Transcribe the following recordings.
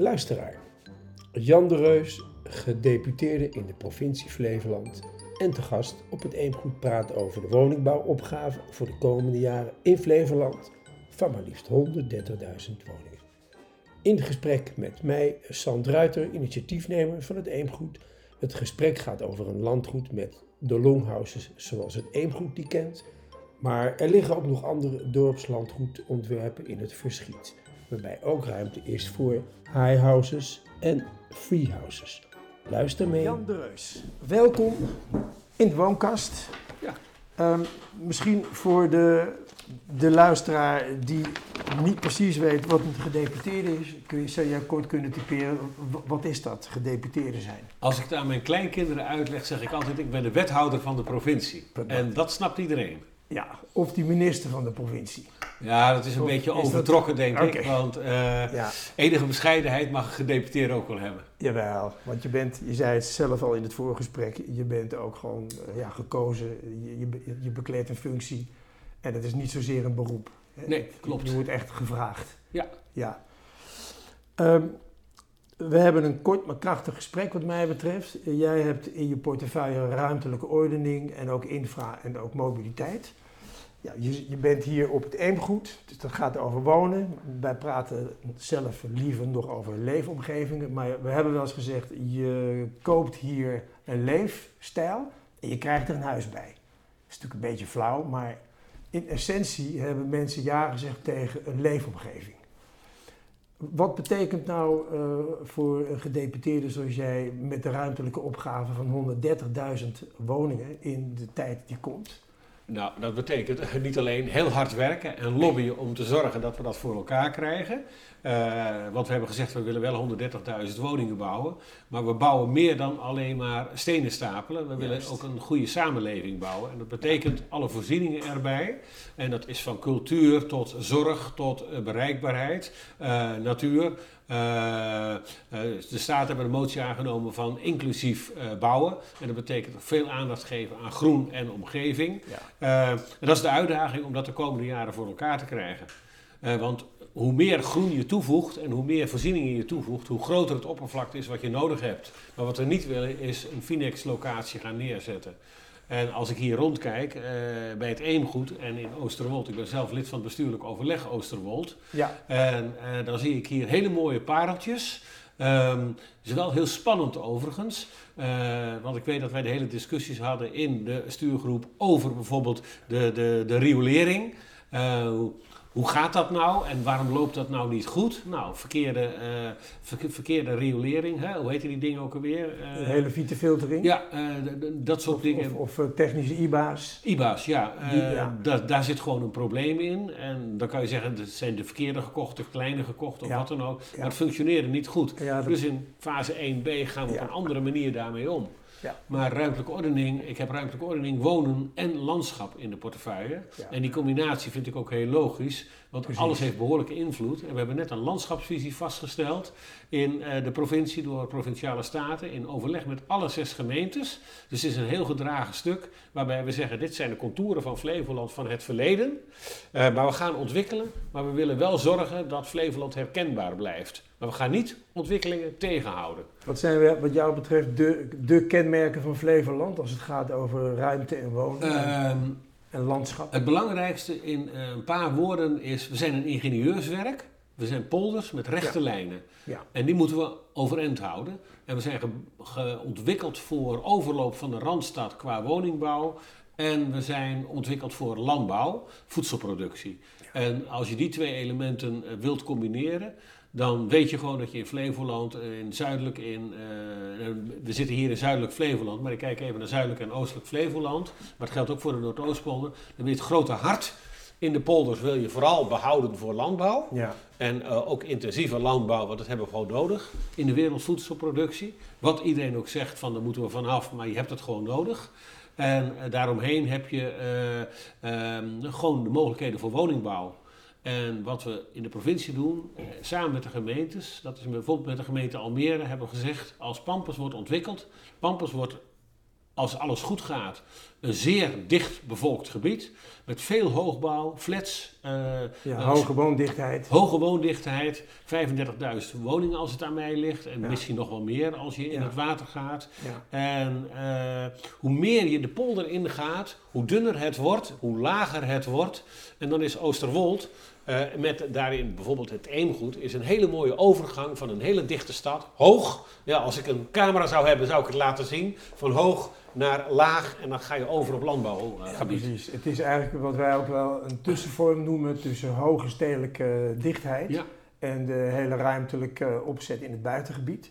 Luisteraar, Jan de Reus, gedeputeerde in de provincie Flevoland en te gast op het Eemgoed praat over de woningbouwopgave voor de komende jaren in Flevoland van maar liefst 130.000 woningen. In gesprek met mij, Sand Ruiter, initiatiefnemer van het Eemgoed. Het gesprek gaat over een landgoed met de longhouses zoals het Eemgoed die kent. Maar er liggen ook nog andere dorpslandgoedontwerpen in het verschiet. Waarbij ook ruimte is voor high houses en free houses. Luister mee. Jan de Reus, welkom in de woonkast. Ja. Ehm, misschien voor de, de luisteraar die niet precies weet wat een gedeputeerde is, kun je, zou jij kort kunnen typeren, wat is dat, gedeputeerde zijn? Als ik het aan mijn kleinkinderen uitleg, zeg ik altijd: ik ben de wethouder van de provincie. En dat snapt iedereen. Ja, of die minister van de provincie. Ja, dat is een Of beetje is dat- overtrokken, denk ik. Want eh, Ja, enige bescheidenheid mag een gedeputeerde ook wel hebben. jawel, want je bent, je zei het zelf al in het vorige gesprek, je bent ook gewoon eh, ja, gekozen, je, je, be- je bekleedt een functie en het is niet zozeer een beroep. hè. Nee, klopt. Je wordt echt gevraagd. Ja. Ja. Ehm, we hebben een kort maar krachtig gesprek wat mij betreft. Jij hebt in je portefeuille ruimtelijke ordening en ook infra en ook mobiliteit. Ja, je, je bent hier op het Eemgoed, dus dat gaat over wonen. Wij praten zelf liever nog over leefomgevingen, maar we hebben wel eens gezegd, je koopt hier een leefstijl en je krijgt er een huis bij. Dat is natuurlijk een beetje flauw, maar in essentie hebben mensen ja gezegd tegen een leefomgeving. Wat betekent nou eh, voor een gedeputeerde zoals jij met de ruimtelijke opgave van 130.000 woningen in de tijd die komt? Nou, dat betekent niet alleen heel hard werken en lobbyen om te zorgen dat we dat voor elkaar krijgen. Eh, want we hebben gezegd, we willen wel 130.000 woningen bouwen. Maar we bouwen meer dan alleen maar stenen stapelen. We willen Juist. ook een goede samenleving bouwen. En dat betekent alle voorzieningen erbij. En dat is van cultuur tot zorg, tot eh, bereikbaarheid, eh, natuur. De Staat hebben een motie aangenomen van inclusief bouwen. En dat betekent veel aandacht geven aan groen en omgeving. Ja. En dat is de uitdaging om dat de komende jaren voor elkaar te krijgen. Want hoe meer groen je toevoegt en hoe meer voorzieningen je toevoegt, hoe groter het oppervlakte is wat je nodig hebt. Maar wat we niet willen is een Finex-locatie gaan neerzetten. En als ik hier rondkijk eh, bij het Eemgoed en in Oosterwold, ik ben zelf lid van het bestuurlijk overleg Oosterwold. Ja, En eh, dan zie ik hier hele mooie pareltjes. Ehm, Het is wel heel spannend overigens. Eh, want ik weet dat wij de hele discussies hadden in de stuurgroep over bijvoorbeeld de, de, de riolering. Hoe- gaat dat nou en waarom loopt dat nou niet goed? Nou, verkeerde, eh, verke- verkeerde riolering, hè? hoe heet die dingen ook alweer? Eh, hele vitefiltering. Ja, eh, dat soort Of, dingen. of, of technische IBA's. IBA's, ja. Die- ja. Daar, zit gewoon een probleem in. En dan kan je zeggen, dat zijn de verkeerde gekocht, de kleine gekocht of Ja. wat dan ook. Ja. Maar het functioneerde niet goed. Dus in fase 1b gaan we op een andere manier daarmee om. Ja. Maar ruimtelijke ordening, ik heb ruimtelijke ordening, wonen en landschap in de portefeuille. Ja. En die combinatie vind ik ook heel logisch, want Precies. alles heeft behoorlijke invloed. En we hebben net een landschapsvisie vastgesteld in eh, de provincie door provinciale staten in overleg met alle zes gemeentes. Dus het is een heel gedragen stuk waarbij we zeggen, dit zijn de contouren van Flevoland van het verleden. Eh, maar we gaan ontwikkelen, maar we willen wel zorgen dat Flevoland herkenbaar blijft. Maar we gaan niet ontwikkelingen tegenhouden. Wat zijn we, wat jou betreft de, de kenmerken van Flevoland als het gaat over ruimte en wonen en, Ehm, en landschap? Het belangrijkste in eh, een paar woorden is, we zijn een ingenieurswerk. We zijn polders met rechte Ja. lijnen. Ja. En die moeten we overeind houden. En we zijn ontwikkeld voor overloop van de Randstad qua woningbouw. En we zijn ontwikkeld voor landbouw, voedselproductie. En als je die twee elementen eh, wilt combineren, dan weet je gewoon dat je in Flevoland, eh, in zuidelijk, in, eh, we zitten hier in zuidelijk Flevoland, maar ik kijk even naar zuidelijk en oostelijk Flevoland. Maar het geldt ook voor de Noordoostpolder. Dan wil je het grote hart in de polders wil je vooral behouden voor landbouw. Ja. En eh, ook intensieve landbouw, want dat hebben we gewoon nodig in de wereldvoedselproductie. Wat iedereen ook zegt van daar moeten we vanaf, maar je hebt het gewoon nodig. En eh, daaromheen heb je eh, ehm, gewoon de mogelijkheden voor woningbouw. En wat we in de provincie doen, eh, samen met de gemeentes, dat is bijvoorbeeld met de gemeente Almere, hebben we gezegd, als Pampus wordt ontwikkeld, Pampus wordt als alles goed gaat, een zeer dicht bevolkt gebied. Met veel hoogbouw, flats. eh, Ja, hoge woondichtheid. Hoge woondichtheid, 35.000 woningen als het aan mij ligt. En Ja. misschien nog wel meer als je in het water gaat. Ja. En eh, hoe meer je de polder ingaat, hoe dunner het wordt, hoe lager het wordt. En dan is Oosterwold, eh, met daarin bijvoorbeeld het Eemgoed, is een hele mooie overgang van een hele dichte stad. Hoog, ja, als ik een camera zou hebben, zou ik het laten zien. Van hoog naar laag en dan ga je over op Ja, landbouwgebied. precies. Het is eigenlijk wat wij ook wel een tussenvorm noemen tussen hoge stedelijke dichtheid Ja. en de hele ruimtelijke opzet in het buitengebied.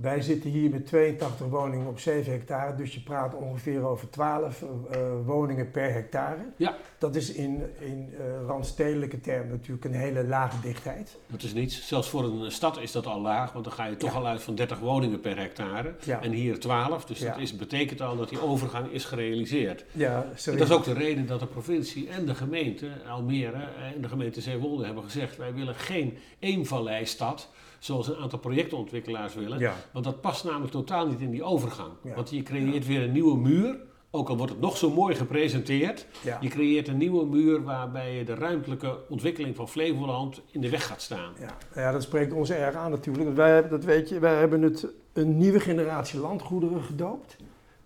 Wij zitten hier met 82 woningen op 7 hectare, dus je praat ongeveer over 12 eh, woningen per hectare. Ja. Dat is in, in eh, randstedelijke termen natuurlijk een hele lage dichtheid. Dat is niets. Zelfs voor een stad is dat al laag, want dan ga je toch Ja. al uit van 30 woningen per hectare. Ja. En hier 12, dus dat is, betekent al dat die overgang is gerealiseerd. Ja, En dat is ook de reden dat de provincie en de gemeente Almere en de gemeente Zeewolde hebben gezegd: wij willen geen eenvalleistad, zoals een aantal projectontwikkelaars willen. Ja. Want dat past namelijk totaal niet in die overgang. Ja. Want je creëert weer een nieuwe muur, ook al wordt het nog zo mooi gepresenteerd. Ja. Je creëert een nieuwe muur waarbij je de ruimtelijke ontwikkeling van Flevoland in de weg gaat staan. Ja, nou ja, dat spreekt ons erg aan natuurlijk. Want Wij, hebben- dat weet je, wij hebben het een nieuwe generatie landgoederen gedoopt.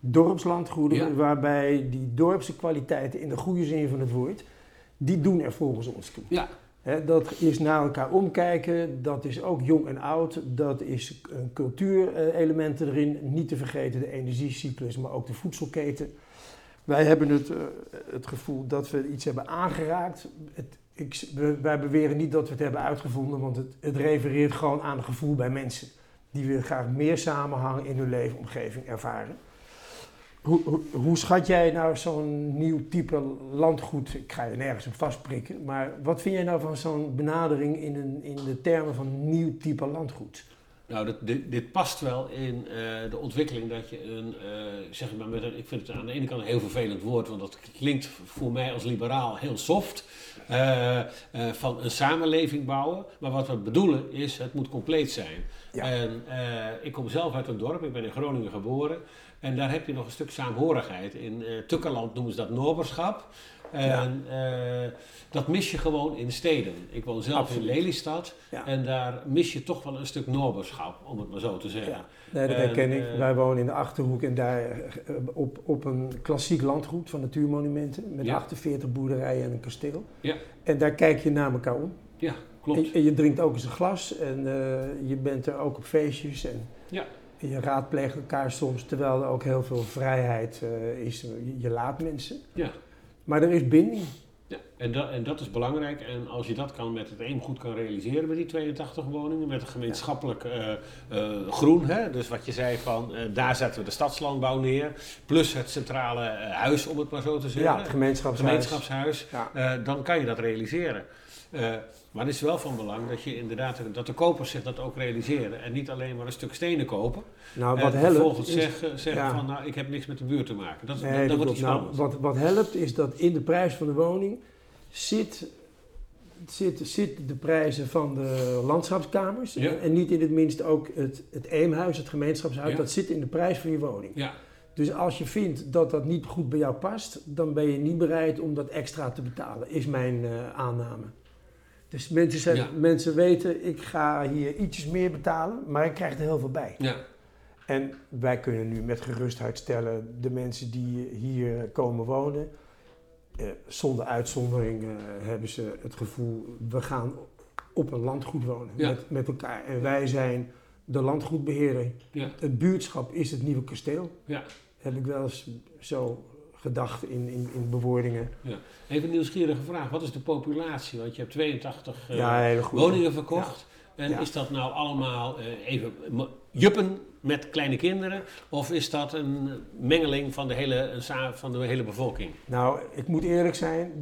Dorpslandgoederen, Ja. waarbij die dorpse kwaliteiten in de goede zin van het woord, die doen er volgens ons toe. Ja, Dat is naar elkaar omkijken, dat is ook jong en oud, dat is een cultuurelementen erin, niet te vergeten de energiecyclus, maar ook de voedselketen. Wij hebben het, eh, het gevoel dat we iets hebben aangeraakt. Het, ik, wij beweren niet dat we het hebben uitgevonden, want het, het refereert gewoon aan een gevoel bij mensen. Die willen graag meer samenhang in hun leefomgeving ervaren. Hoe, hoe, hoe schat jij nou zo'n nieuw type landgoed? Ik ga je nergens op vastprikken, maar wat vind jij nou van zo'n benadering in, een, in de termen van nieuw type landgoed? Nou, dit, dit, dit past wel in eh, de ontwikkeling dat je een, eh, zeg maar, met een, ik vind het aan de ene kant een heel vervelend woord, want dat klinkt voor mij als liberaal heel soft, eh, van een samenleving bouwen. Maar wat we bedoelen is, het moet compleet zijn. Ja. En ik kom zelf uit een dorp, ik ben in Groningen geboren. En daar heb je nog een stuk saamhorigheid. In eh Tukkerland noemen ze dat noberschap. En eh, dat mis je gewoon in steden. Ik woon zelf Absoluut. in Lelystad. Ja. En daar mis je toch wel een stuk noberschap, om het maar zo te zeggen. Ja. Nee, dat En, herken ik. eh, Wij wonen in de Achterhoek en daar op, op een klassiek landgoed van natuurmonumenten met Ja. 48 boerderijen en een kasteel. Ja. En daar kijk je naar elkaar om. Ja, klopt. en je drinkt ook eens een glas en je bent er ook op feestjes en, Ja. Je raadpleegt elkaar soms, terwijl er ook heel veel vrijheid eh, is. Je, je laat mensen. Ja. Maar er is binding. Ja, en, dat, en dat is belangrijk. En als je dat kan met het eemgoed kan realiseren met die 82 woningen, met een gemeenschappelijk eh, eh, groen, hè? dus wat je zei van daar zetten we de stadslandbouw neer, plus het centrale huis, om het maar zo te zeggen, Ja, het gemeenschapshuis. gemeenschapshuis, Ja. dan kan je dat realiseren. Eh, maar het is wel van belang dat je inderdaad, dat de kopers zich dat ook realiseren en niet alleen maar een stuk stenen kopen Nou, en wat helpt vervolgens is- zeggen, zeggen ja. van nou ik heb niks met de buurt te maken. Dat, Nee, dat, wordt iets Nou, wat, wat helpt is dat in de prijs van de woning zit, zit, zit de prijzen van de landschapskamers. Ja. En niet in het minst ook het, het eemhuis, het gemeenschapshuis. Ja. Dat zit in de prijs van je woning. Ja, Dus als je vindt dat dat niet goed bij jou past, dan ben je niet bereid om dat extra te betalen, is mijn eh, aanname. Dus mensen, zijn, Ja. mensen weten, ik ga hier ietsjes meer betalen, maar ik krijg er heel veel bij. ja, En wij kunnen nu met gerustheid stellen, de mensen die hier komen wonen, eh, zonder uitzondering eh, hebben ze het gevoel, we gaan op een landgoed wonen Ja. met, met elkaar. En wij zijn de landgoedbeheerder. ja, Het buurtschap is het nieuwe kasteel. ja. Heb ik wel eens zo gedacht in, in, in bewoordingen. Even een nieuwsgierige vraag. Wat is de populatie? Want je hebt 82 eh, ja, woningen verkocht. En Ja. is dat nou allemaal eh, even juppen met kleine kinderen? Of is dat een mengeling van de hele, van de hele bevolking? Nou, ik moet eerlijk zijn,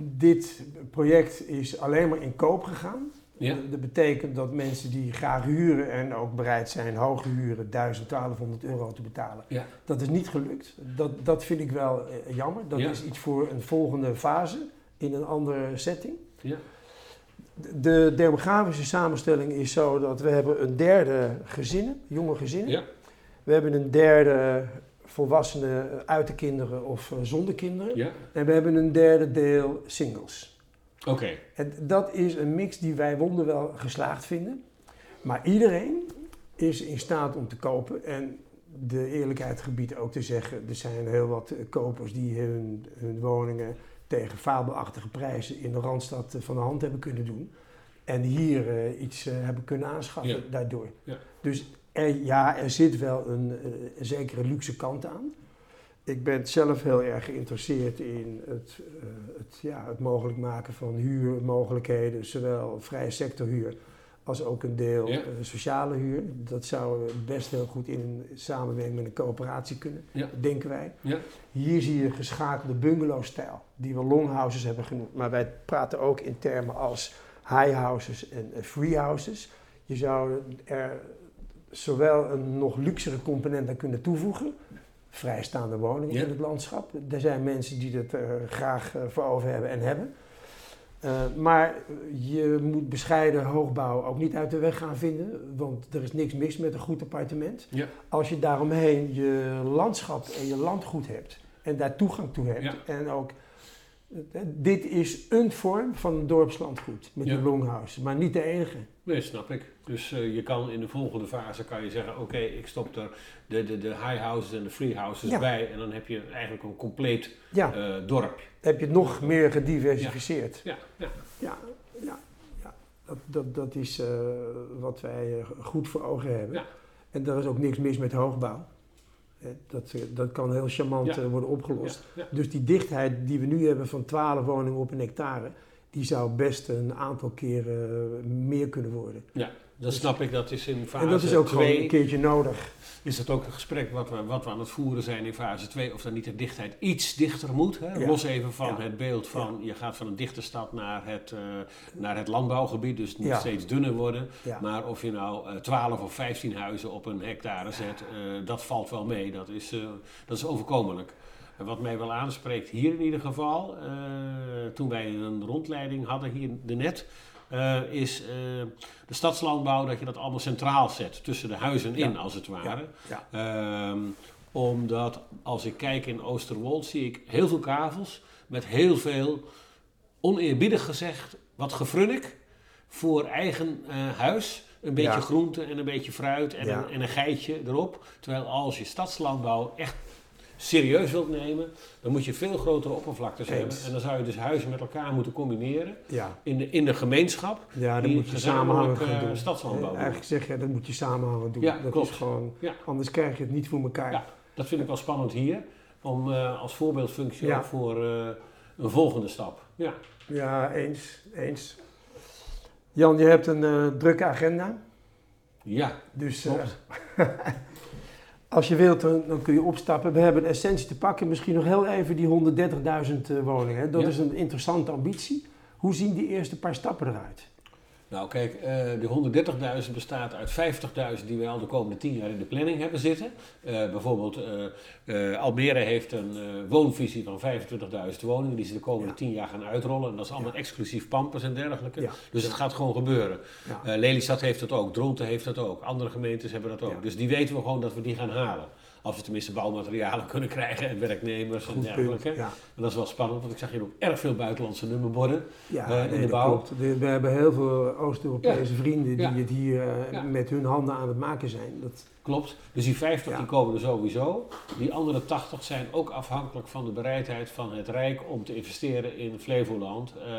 dit project is alleen maar in koop gegaan. Ja. Dat betekent dat mensen die graag huren en ook bereid zijn hoge huren 1000, 1200 euro te betalen. Ja. Dat is niet gelukt. Dat, dat vind ik wel eh, jammer. Dat Ja. is iets voor een volgende fase in een andere setting. Ja. De demografische samenstelling is zo dat we hebben een derde gezinnen, jonge gezinnen. Ja. We hebben een derde volwassenen uit de kinderen of eh, zonder kinderen. Ja? En we hebben een derde deel singles. Oké. En dat is een mix die wij wonderwel geslaagd vinden. Maar iedereen is in staat om te kopen. En de eerlijkheid gebied ook te zeggen, er zijn heel wat eh, kopers die hun, hun woningen tegen fabelachtige prijzen in de Randstad eh, van de hand hebben kunnen doen. En hier eh, iets hebben kunnen aanschaffen Ja. daardoor. Ja. Dus er, ja, er zit wel een, een zekere luxe kant aan. Ik ben zelf heel erg geïnteresseerd in het, eh, het, ja, het mogelijk maken van huurmogelijkheden, zowel vrije sectorhuur als ook een deel Ja. eh, sociale huur. Dat zou best heel goed in samenwerking met een coöperatie kunnen, Ja. denken wij. Ja. Hier zie je geschakelde bungalowstijl, die we longhouses hebben genoemd. Maar wij praten ook in termen als highhouses en eh, freehouses. Je zou er zowel een nog luxere component aan kunnen toevoegen. Vrijstaande woningen Ja. in het landschap. Er zijn mensen die dat eh, graag eh, voor over hebben en hebben. Eh, maar je moet bescheiden hoogbouw ook niet uit de weg gaan vinden. Want er is niks mis met een goed appartement. Ja. Als je daaromheen je landschap en je landgoed hebt. En daar toegang toe hebt. En ook, dit is een vorm van een dorpslandgoed met Ja. die longhouse. Maar niet de enige. Nee, snap ik. Dus eh, je kan in de volgende fase kan je zeggen, oké, ik stop er de, de, de high houses en de free houses Ja. bij. En dan heb je eigenlijk een compleet Ja, eh, dorp. heb je het nog meer gediversificeerd. Ja, ja. Ja, ja, ja. Dat, dat, dat is eh, wat wij goed voor ogen hebben. Ja. En er is ook niks mis met hoogbouw. Dat, eh, dat kan heel charmant Ja. eh, worden opgelost. Ja, ja. Dus die dichtheid die we nu hebben van 12 woningen op een hectare, die zou best een aantal keren eh, meer kunnen worden. Dan snap ik, dat is in fase en dat is ook gewoon 2. een keertje nodig. Is dat ook een gesprek wat we, wat we aan het voeren zijn in fase 2, of dan niet de dichtheid iets dichter moet? Hè? Ja. Los even van Ja. het beeld van je gaat van een dichte stad naar het, eh, naar het landbouwgebied, dus het moet steeds dunner worden. Maar of je nou eh 12 of 15 huizen op een hectare zet, eh, dat valt wel mee. Dat is, eh, dat is overkomelijk. En wat mij wel aanspreekt hier in ieder geval, eh, toen wij een rondleiding hadden hier net, eh, is eh, de stadslandbouw dat je dat allemaal centraal zet, tussen de huizen in Ja. als het ware. Ja. Ehm, omdat als ik kijk in Oosterwold zie ik heel veel kavels met heel veel, oneerbiedig gezegd, wat gefrunnik voor eigen eh, huis. Een beetje Ja. groente en een beetje fruit en, een, en een geitje erop. Terwijl als je stadslandbouw echt serieus wilt nemen, dan moet je veel grotere oppervlaktes Eens. hebben. En dan zou je dus huizen met elkaar moeten combineren Ja, in de, in de gemeenschap. ja Die moet je gezamenlijk, samenhangend eh, doen. stadslandbouw Eh, doen. Eigenlijk zeg je, dat moet je samenhangend doen. Ja, dat klopt. is gewoon, anders krijg je het niet voor elkaar. Ja. Dat vind ik wel spannend hier, om eh, als voorbeeldfunctie ook voor een volgende stap. Ja. Ja, eens, eens. Jan, je hebt een drukke agenda. Ja, Dus klopt. als je wilt, dan, dan kun je opstappen. We hebben de essentie te pakken. Misschien nog heel even die 130.000 eh, woningen. Dat Ja. is een interessante ambitie. Hoe zien die eerste paar stappen eruit? Nou kijk, eh de 130.000 bestaat uit 50.000 die wij al de komende 10 jaar in de planning hebben zitten. Eh, bijvoorbeeld eh, Almere heeft een woonvisie van 25.000 woningen die ze de komende Ja. 10 jaar gaan uitrollen. En dat is allemaal exclusief Pampers en dergelijke. Ja. Dus het gaat gewoon gebeuren. Lelystad heeft dat ook, Dronten heeft dat ook, andere gemeentes hebben dat ook. Dus die weten we gewoon dat we die gaan halen. Als we tenminste bouwmaterialen kunnen krijgen en werknemers en dergelijke. Ja, En dat is wel spannend, want ik zag hier ook erg veel buitenlandse nummerborden. ja Eh, in nee, de dat bouw. klopt. We, hebben heel veel Oost-Europese vrienden die het hier eh, met hun handen aan het maken zijn. Dat, Klopt. Dus die 50 Ja. die komen er sowieso. Die andere 80 zijn ook afhankelijk van de bereidheid van het Rijk om te investeren in Flevoland. Eh,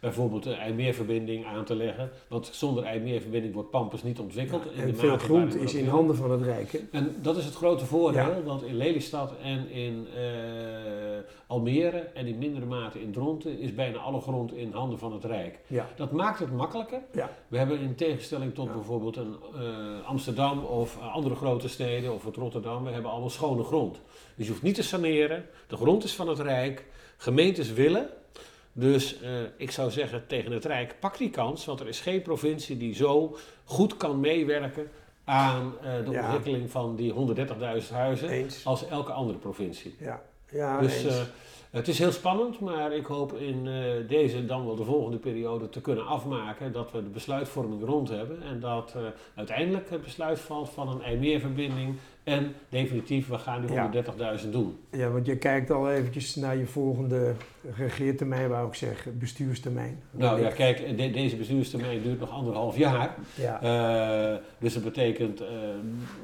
bijvoorbeeld een IJmeerverbinding aan te leggen. Want zonder IJmeerverbinding wordt Pampus niet ontwikkeld. in de en veel grond is in handen van het Rijk. hè. En dat is het grote voordeel, Ja. want in Lelystad en in eh, Almere en in mindere mate in Dronten is bijna alle grond in handen van het Rijk. Ja. Dat maakt het makkelijker. Ja. We hebben in tegenstelling tot Ja. bijvoorbeeld een, eh, Amsterdam of eh, andere grote steden of het Rotterdam, we hebben allemaal schone grond. Dus je hoeft niet te saneren, de grond is van het Rijk, gemeentes willen. Dus eh, ik zou zeggen tegen het Rijk, pak die kans, want er is geen provincie die zo goed kan meewerken aan eh, de Ja. ontwikkeling van die 130.000 huizen Eens. als elke andere provincie. Ja, Ja, Dus eens. Het is heel spannend, maar ik hoop in eh, deze dan wel de volgende periode te kunnen afmaken dat we de besluitvorming rond hebben en dat eh, uiteindelijk het besluit valt van een IJmeerverbinding en definitief we gaan die Ja. 130.000 doen. ja, want je kijkt al eventjes naar je volgende regeertermijn, wou ik zeggen, bestuurstermijn. Nou ja, kijk, de- deze bestuurstermijn duurt nog anderhalf jaar. Ja, Eh, dus dat betekent,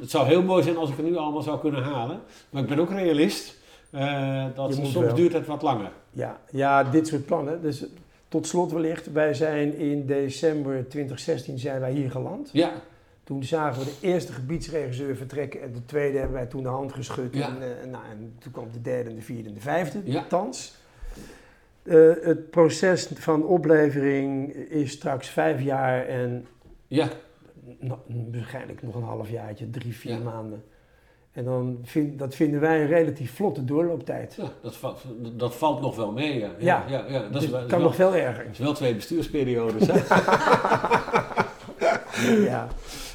het zou heel mooi zijn als ik het nu allemaal zou kunnen halen. Maar ik ben ook realist. Eh, dat soms wel. duurt het wat langer. ja, ja, dit soort plannen. Dus tot slot wellicht, wij zijn in december 2016 zijn wij hier geland. Ja, Toen zagen we de eerste gebiedsregisseur vertrekken en de tweede hebben wij toen de hand geschud. Ja. En, eh, nou, en toen kwam de derde en de vierde en de vijfde, Ja. thans. Eh, het proces van oplevering is straks vijf jaar en ja, waarschijnlijk nog een half jaartje, drie, vier Ja. maanden. En dan vind, dat vinden wij een relatief vlotte doorlooptijd. ja dat, va- dat valt nog wel mee. Ja, Ja. ja, ja, dat Dus is wel, het kan wel- nog veel erger. dat is wel twee bestuursperiodes. Hè? Ja.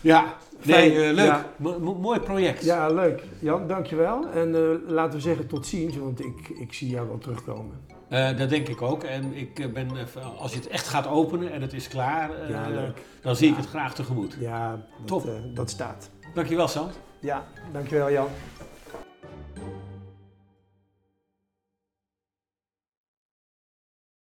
ja, nee, eh, leuk. mooi project. ja, leuk. Jan, dankjewel. En eh, laten we zeggen tot ziens, want ik, ik zie jou wel terugkomen. Eh, dat denk ik ook. En ik ben, als je het echt gaat openen en het is klaar, dan zie ik het graag tegemoet. Ja, dat, Top. dat staat. Dankjewel, Sam. Ja, dankjewel Jan.